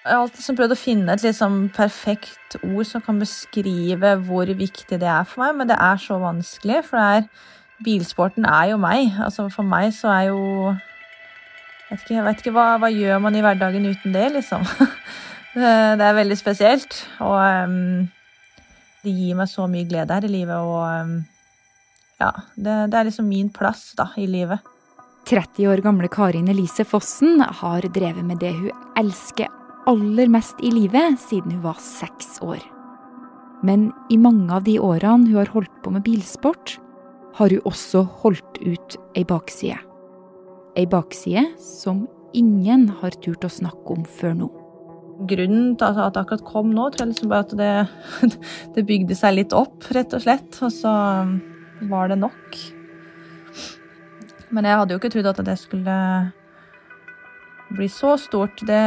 Jeg har alltid prøvd å finne et liksom perfekt ord som kan beskrive hvor viktig det er for meg, men det er så vanskelig, for er, bilsporten er jo meg. Altså For meg så er jo vet ikke, jeg vet ikke hva, hva gjør man i hverdagen uten det, liksom. Det er veldig spesielt, og um, det gir meg så mye glede her i livet, og um, ja, det, det er liksom min plass da, i livet. 30 år gamle Karin Elise Fossen har drevet med det hun elsker aller mest i livet siden hun var seks år. Men i mange av de årene hun har holdt på med bilsport, har hun også holdt ut ei bakside. Ei bakside som ingen har turt å snakke om før nå. Grunnen til at det akkurat kom nå, tror jeg liksom bare at det, det bygde seg litt opp, rett og slett. Og så var det nok. Men jeg hadde jo ikke trodd at det skulle bli så stort. Det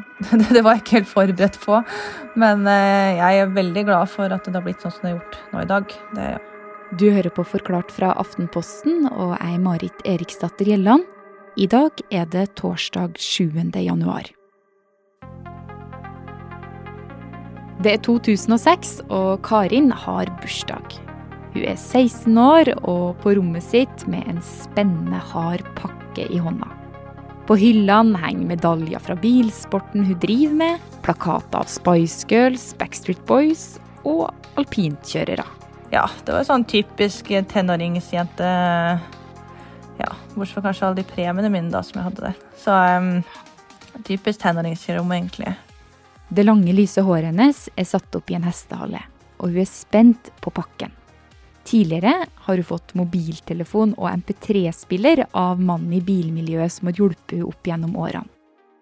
det var jeg ikke helt forberedt på. Men eh, jeg er veldig glad for at det har blitt sånn som det er gjort nå i dag. Det, ja. Du hører på Forklart fra Aftenposten, og er Marit Eriksdatter Gjelland. I dag er det torsdag 7. januar. Det er 2006, og Karin har bursdag. Hun er 16 år og på rommet sitt med en spennende, hard pakke i hånda. På hyllene henger medaljer fra bilsporten hun driver med, plakater av Spice Girls, Backstreet Boys og alpintkjørere. Ja, det var sånn typisk tenåringsjente. Ja, bortsett fra kanskje alle de premiene mine da, som jeg hadde der. Så um, typisk tenåringsrom, egentlig. Det lange, lyse håret hennes er satt opp i en hestehale, og hun er spent på pakken. Tidligere har hun fått mobiltelefon og MP3-spiller av mannen i bilmiljøet som har hjulpet henne opp gjennom årene.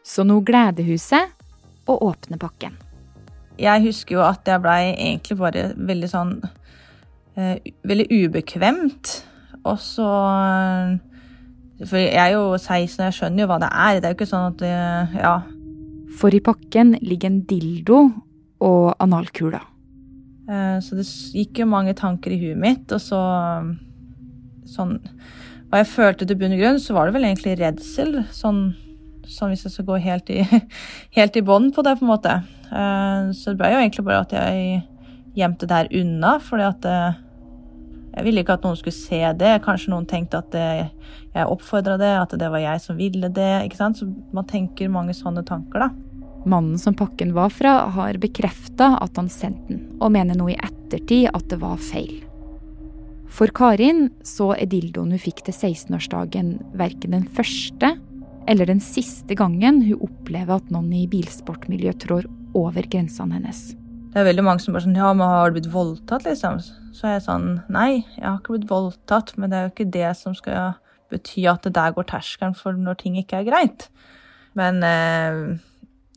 Så nå gleder hun seg og åpner pakken. Jeg husker jo at jeg blei egentlig bare veldig sånn eh, Veldig ubekvemt. Og så For jeg er jo 16 og jeg skjønner jo hva det er. Det er jo ikke sånn at det, Ja. For i pakken ligger en dildo og analkuler. Eh, så det gikk jo mange tanker i huet mitt, og så sånn Hva jeg følte til bunn og grunn, så var det vel egentlig redsel. Sånn, sånn hvis jeg skal gå helt i, helt i bånn på det, på en måte. Eh, så det ble jo egentlig bare at jeg gjemte det her unna, fordi at eh, jeg ville ikke at noen skulle se det. Kanskje noen tenkte at jeg oppfordra det, at det var jeg som ville det. ikke sant? Så man tenker mange sånne tanker, da. Mannen som pakken var fra, har bekrefta at han sendte den, og mener nå i ettertid at det var feil. For Karin så er dildoen hun fikk til 16-årsdagen verken den første eller den siste gangen hun opplever at noen i bilsportmiljøet trår over grensene hennes. Det er veldig mange som bare sånn Ja, men har du blitt voldtatt, liksom? Så er jeg sånn Nei, jeg har ikke blitt voldtatt, men det er jo ikke det som skal bety at det der går terskelen for når ting ikke er greit. Men eh,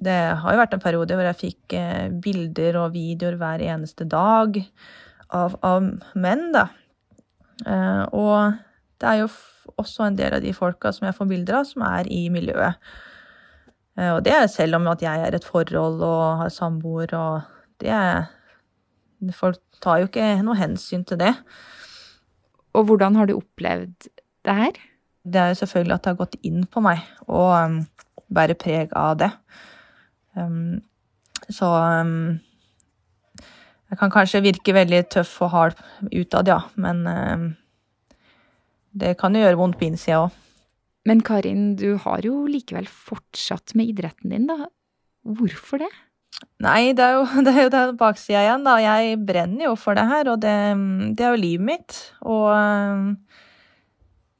det har jo vært en periode hvor jeg fikk eh, bilder og videoer hver eneste dag av, av menn, da. Eh, og det er jo også en del av de folka som jeg får bilder av, som er i miljøet. Eh, og det er selv om at jeg er et forhold og har samboer, og det er Folk tar jo ikke noe hensyn til det. Og hvordan har du opplevd det her? Det er jo selvfølgelig at det har gått inn på meg, og um, bærer preg av det. Um, så um, jeg kan kanskje virke veldig tøff og hard utad, ja, men um, det kan jo gjøre vondt på innsida òg. Men Karin, du har jo likevel fortsatt med idretten din, da. Hvorfor det? Nei, det er jo, det er jo den baksida igjen, da. Jeg brenner jo for det her, og det, det er jo livet mitt. Og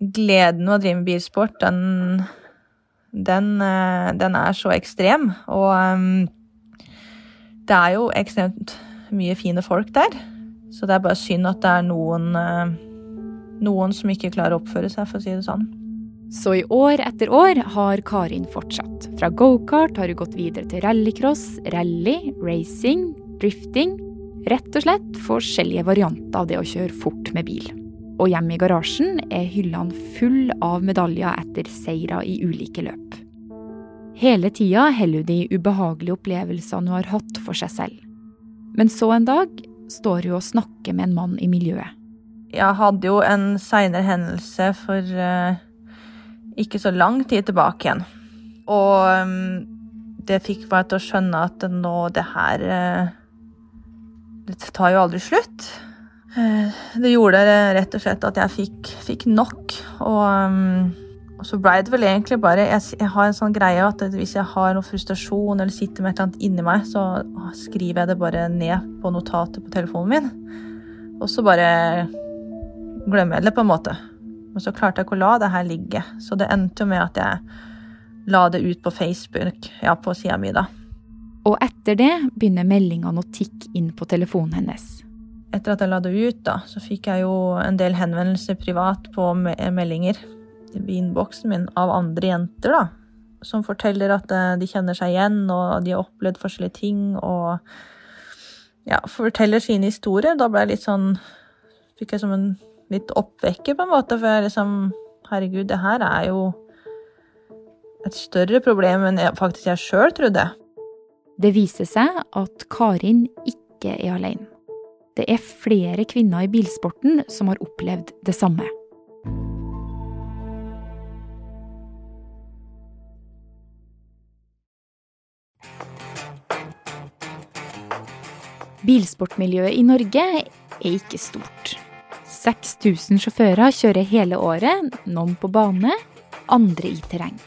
gleden ved å drive med bilsport, den den, eh, den er så ekstrem. Og um, det er jo ekstremt mye fine folk der. Så det er bare synd at det er noen, uh, noen som ikke klarer å oppføre seg, for å si det sånn. Så i år etter år har Karin fortsatt. Fra gokart har hun gått videre til rallycross, rally, racing, drifting. Rett og slett forskjellige varianter av det å kjøre fort med bil. Og hjemme i garasjen er hyllene full av medaljer etter seire i ulike løp. Hele tida holder hun de ubehagelige opplevelsene hun har hatt for seg selv. Men så en dag står hun og snakker med en mann i miljøet. Jeg hadde jo en seinere hendelse for uh, ikke så lang tid tilbake igjen. Og um, det fikk meg til å skjønne at nå det her uh, Det tar jo aldri slutt. Eh, det gjorde rett og slett at jeg fikk, fikk nok. Og, mm, og, så blei det vel egentlig bare jeg, jeg, har en sånn greie at hvis jeg har noe frustrasjon eller sitter med et eller annet inni meg, så skriver jeg det bare ned på notatet på telefonen min. Og så bare glemmer jeg det, på en måte. Men så klarte jeg ikke å la det her ligge. Så det endte jo med at jeg la det ut på Facebook, ja, på sida mi, da. Og etter det begynner meldingene å tikke inn på telefonen hennes. Etter at jeg la det ut, da, så fikk jeg jo en del henvendelser privat på meldinger i innboksen min av andre jenter, da. Som forteller at eh, de kjenner seg igjen, og de har opplevd forskjellige ting. Og ja, forteller sine historier. Da ble jeg litt sånn Fikk jeg som en litt oppvekker, på en måte. For jeg liksom Herregud, det her er jo et større problem enn jeg, faktisk jeg sjøl trodde. Det viser seg at Karin ikke er alene. Det er flere kvinner i bilsporten som har opplevd det samme. Bilsportmiljøet i Norge er ikke stort. 6000 sjåfører kjører hele året, noen på bane, andre i terreng.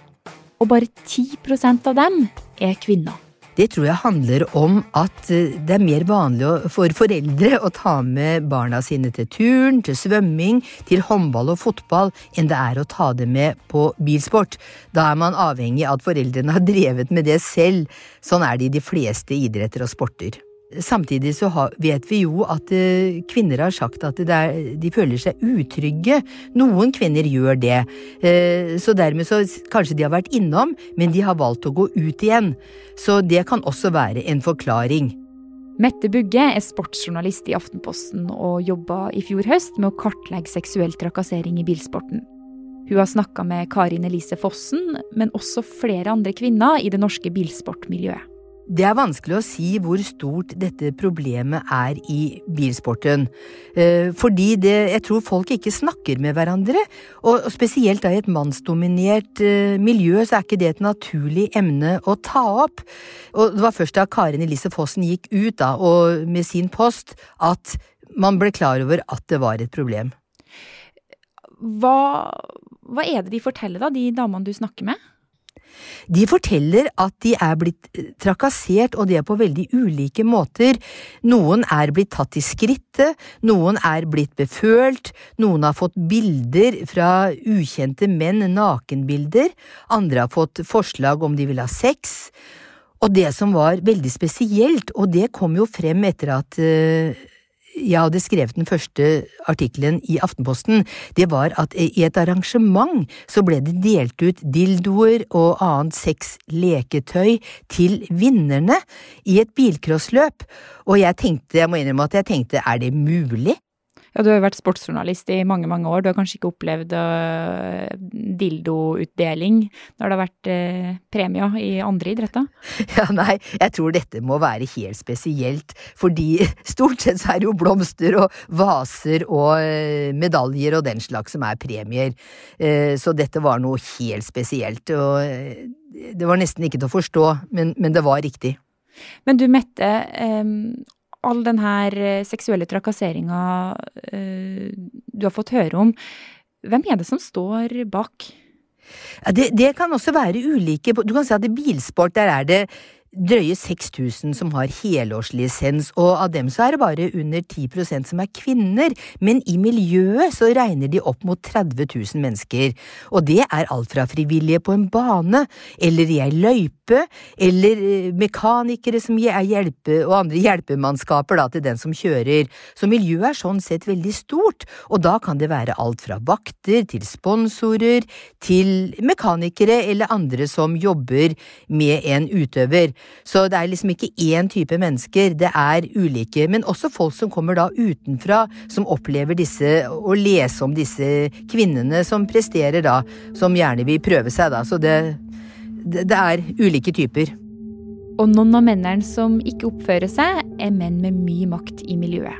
Og bare 10% av dem er kvinner. Det tror jeg handler om at eh, det er mer vanlig for foreldre å ta med barna sine til turn, til svømming, til håndball og fotball, enn det er å ta dem med på bilsport. Da er man avhengig av at foreldrene har drevet med det selv. Sånn er det i de fleste idretter og sporter. Samtidig så vet vi jo at eh, kvinner har sagt at er, de føler seg utrygge. Noen kvinner gjør det. Eh, så dermed så kanskje de har vært innom, men de har valgt å gå ut igjen. Så det kan også være en forklaring. Mette Bugge er sportsjournalist i Aftenposten og jobba i fjor høst med å kartlegge seksuell trakassering i bilsporten. Hun har snakka med Karin Elise Fossen, men også flere andre kvinner i det norske bilsportmiljøet. Det er vanskelig å si hvor stort dette problemet er i bilsporten. Eh, fordi det, jeg tror folk ikke snakker med hverandre, og spesielt da i et mannsdominert eh, miljø så er ikke det et naturlig emne å ta opp. Og det var først da Karin Elise Fossen gikk ut da, og med sin post at man ble klar over at det var et problem. Hva, hva er det de forteller, da, de damene du snakker med? De forteller at de er blitt eh, trakassert, og det er på veldig ulike måter. Noen er blitt tatt i skrittet, noen er blitt befølt, noen har fått bilder fra ukjente menn, nakenbilder, andre har fått forslag om de vil ha sex. Og det som var veldig spesielt, og det kom jo frem etter at uh, jeg hadde skrevet den første artikkelen i Aftenposten, det var at i et arrangement så ble det delt ut dildoer og annet sexleketøy til vinnerne i et bilcrossløp, og jeg tenkte, jeg må innrømme at jeg tenkte, er det mulig? Ja, du har jo vært sportsjournalist i mange, mange år. Du har kanskje ikke opplevd uh, dildoutdeling når det har vært uh, premie i andre idretter? Ja, nei, jeg tror dette må være helt spesielt, fordi stort sett så er det jo blomster og vaser og uh, medaljer og den slags som er premier, så dette var noe helt spesielt, og det var nesten ikke til å forstå, men, men det var riktig. Men du Mette, all den her eh, seksuelle trakasseringa uh, du har fått høre om, hvem er det som står bak? Ja, det, det, kan også være ulike Du kan si at i bilsport der er det drøye 6000 som har helårslisens, og av dem så er det bare under 10% som er kvinner, men i miljøet så regner de opp mot 30 000 mennesker, og det er alt fra frivillige på en bane, eller i ei løype, eller eh, mekanikere som er hjelpe, og andre hjelpemannskaper da, til den som kjører, så miljøet er sånn sett veldig stort, og da kan det være alt fra vakter til sponsorer, til mekanikere eller andre som jobber med en utøver. Så det er liksom ikke én type mennesker, det er ulike. Men også folk som kommer da utenfra, som opplever disse, og leser om disse kvinnene som presterer da, som gjerne vil prøve seg, da. Så det, det, det er ulike typer. Og noen av mennene som ikke oppfører seg, er menn med mye makt i miljøet.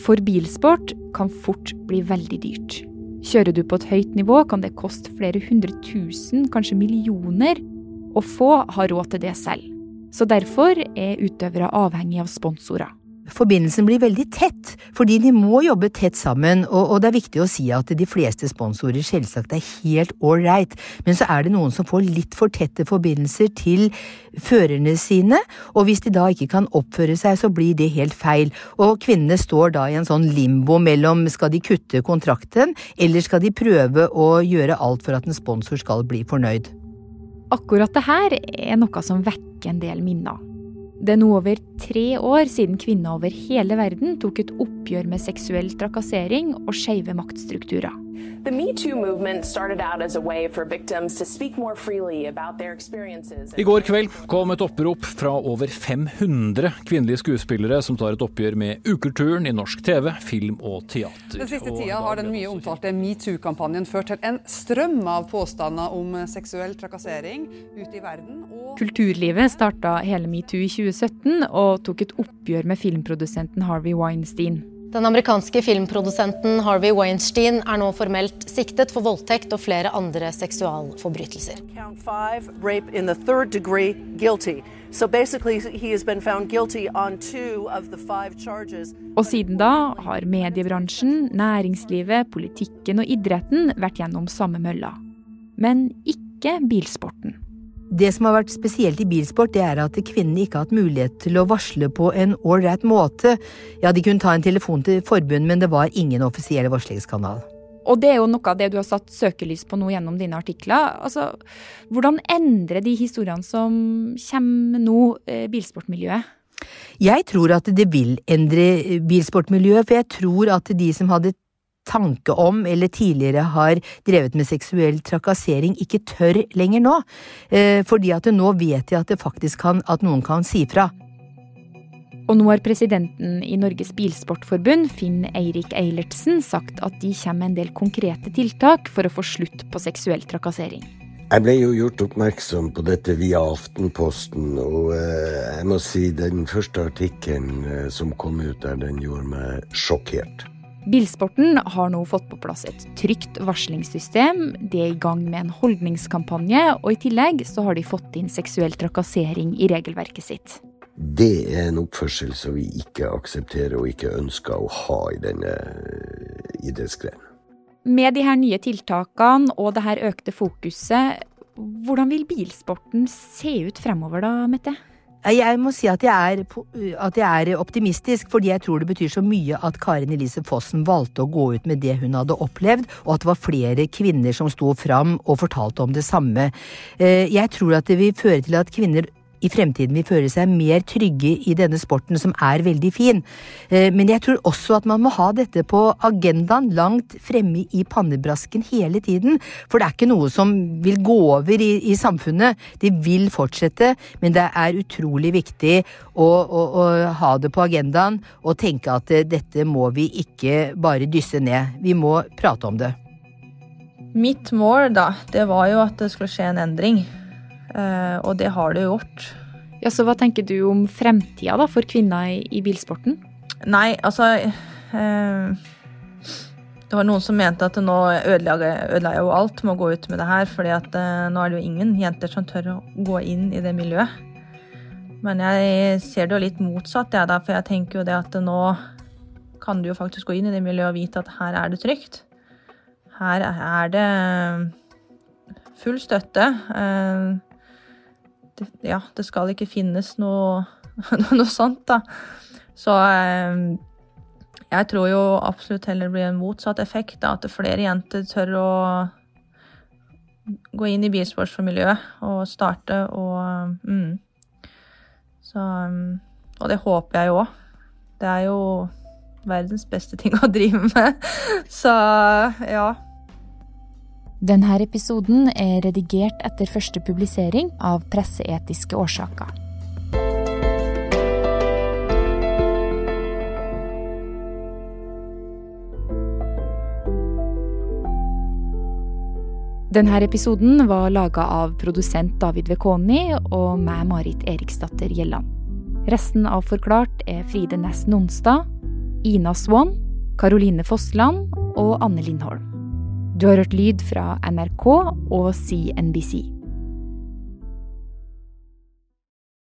For bilsport kan fort bli veldig dyrt. Kjører du på et høyt nivå, kan det koste flere hundre tusen, kanskje millioner, Og få har råd til det selv. Så derfor er utøvere avhengig av sponsorer forbindelsen blir veldig tett, fordi de må jobbe tett sammen, og, og, det er viktig å si at de fleste sponsorer selvsagt er helt ålreit, men så er det noen som får litt for tette forbindelser til førerne sine, og hvis de da ikke kan oppføre seg, så blir det helt feil, og kvinnene står da i en sånn limbo mellom skal de kutte kontrakten, eller skal de prøve å gjøre alt for at en sponsor skal bli fornøyd. Akkurat det her er noe som vekker en del minner. Det er nå over tre år siden kvinner over hele verden tok et oppgjør med seksuell trakassering og skeive maktstrukturer. The metoo movement started out as a way for victims to speak more freely about their experiences. I går kveld kom et opprop fra over 500 kvinnelige skuespillere som tar et oppgjør med ukulturen i norsk TV, film og teater. Den siste tida har den mye omtalte metoo-kampanjen ført til en strøm av påstander om seksuell trakassering ute i verden. Og Kulturlivet starta hele metoo i 2017 og tok et oppgjør med filmprodusenten Harvey Weinstein. Den amerikanske filmprodusenten Harvey Weinstein er nå formelt siktet for voldtekt og flere andre seksualforbrytelser. Og siden da har mediebransjen, næringslivet, politikken og idretten vært gjennom samme mølla. Men ikke bilsporten. Det som har vært spesielt i bilsport, det er at kvinnene ikke har hatt mulighet til å varsle på en ålreit måte. Ja, de kunne ta en telefon til forbundet, men det var ingen offisiell varslingskanal. Og det er jo noe av det du har satt søkelys på nå gjennom dine artikler. Altså, hvordan endrer de historiene som kommer nå, eh, bilsportmiljøet? Jeg tror at det vil endre bilsportmiljøet, for jeg tror at de som hadde tanke om eller tidligere har drevet med seksuell trakassering, ikke tør lenger nå. Eh, fordi at nå vet de at det faktisk kan, at noen kan si fra. Og nå har presidenten i Norges Bilsportforbund, Finn Eirik Eilertsen, sagt at de kommer med en del konkrete tiltak for å få slutt på seksuell trakassering. Jeg ble jo gjort oppmerksom på dette via Aftenposten, og eh, jeg må si den første artikkelen eh, som kom ut der, den gjorde meg sjokkert. Bilsporten har nå fått på plass et trygt varslingssystem, de er i gang med en holdningskampanje, og i tillegg så har de fått inn seksuell trakassering i regelverket sitt. Det er en oppførsel som vi ikke aksepterer og ikke ønsker å ha i denne idrettsgrenen. Med de her nye tiltakene og det her økte fokuset, hvordan vil bilsporten se ut fremover da, Mette? Jeg må si at jeg, er, at jeg, er, optimistisk, fordi jeg tror det betyr så mye at Karin Elise Fossen valgte å gå ut med det hun hadde opplevd, og at det var flere kvinner som sto fram og fortalte om det samme. Eh, jeg tror at det vil føre til at kvinner i fremtiden vil føle seg mer trygge i denne sporten, som er veldig fin. Eh, men jeg tror også at man må ha dette på agendaen langt fremme i pannebrasken hele tiden. For det er ikke noe som vil gå over i, i samfunnet. Det vil fortsette, men det er utrolig viktig å, å, å ha det på agendaen og tenke at eh, dette må vi ikke bare dysse ned. Vi må prate om det. Mitt mål, da, det var jo at det skulle skje en endring. Eh, og det har det gjort. Ja, Så hva tenker du om fremtida for kvinner i, i bilsporten? Nei, altså eh, Det var noen som mente at nå ødela jo alt med å gå ut med det her, fordi at eh, nå er det jo ingen jenter som tør å gå inn i det miljøet. Men jeg ser det jo litt motsatt, jeg, da, for jeg tenker jo det at nå kan du jo faktisk gå inn i det miljøet og vite at her er det trygt. Her er det full støtte. Eh, det, ja, det skal ikke finnes noe, noe sånt, da. Så eh, jeg tror jo absolutt heller det blir en motsatt effekt. Da, at flere jenter tør å gå inn i bilsportsmiljøet og starte og mm. Så Og det håper jeg jo òg. Det er jo verdens beste ting å drive med. Så ja. Denne episoden er redigert etter første publisering av presseetiske årsaker. Denne episoden var laga av produsent David Vekoni og meg, Marit Eriksdatter Gjelland. Resten av Forklart er Fride Næss Nonstad, Ina Swann, Karoline Fossland og Anne Lindholm. Du har hørt lyd fra NRK og CNBC.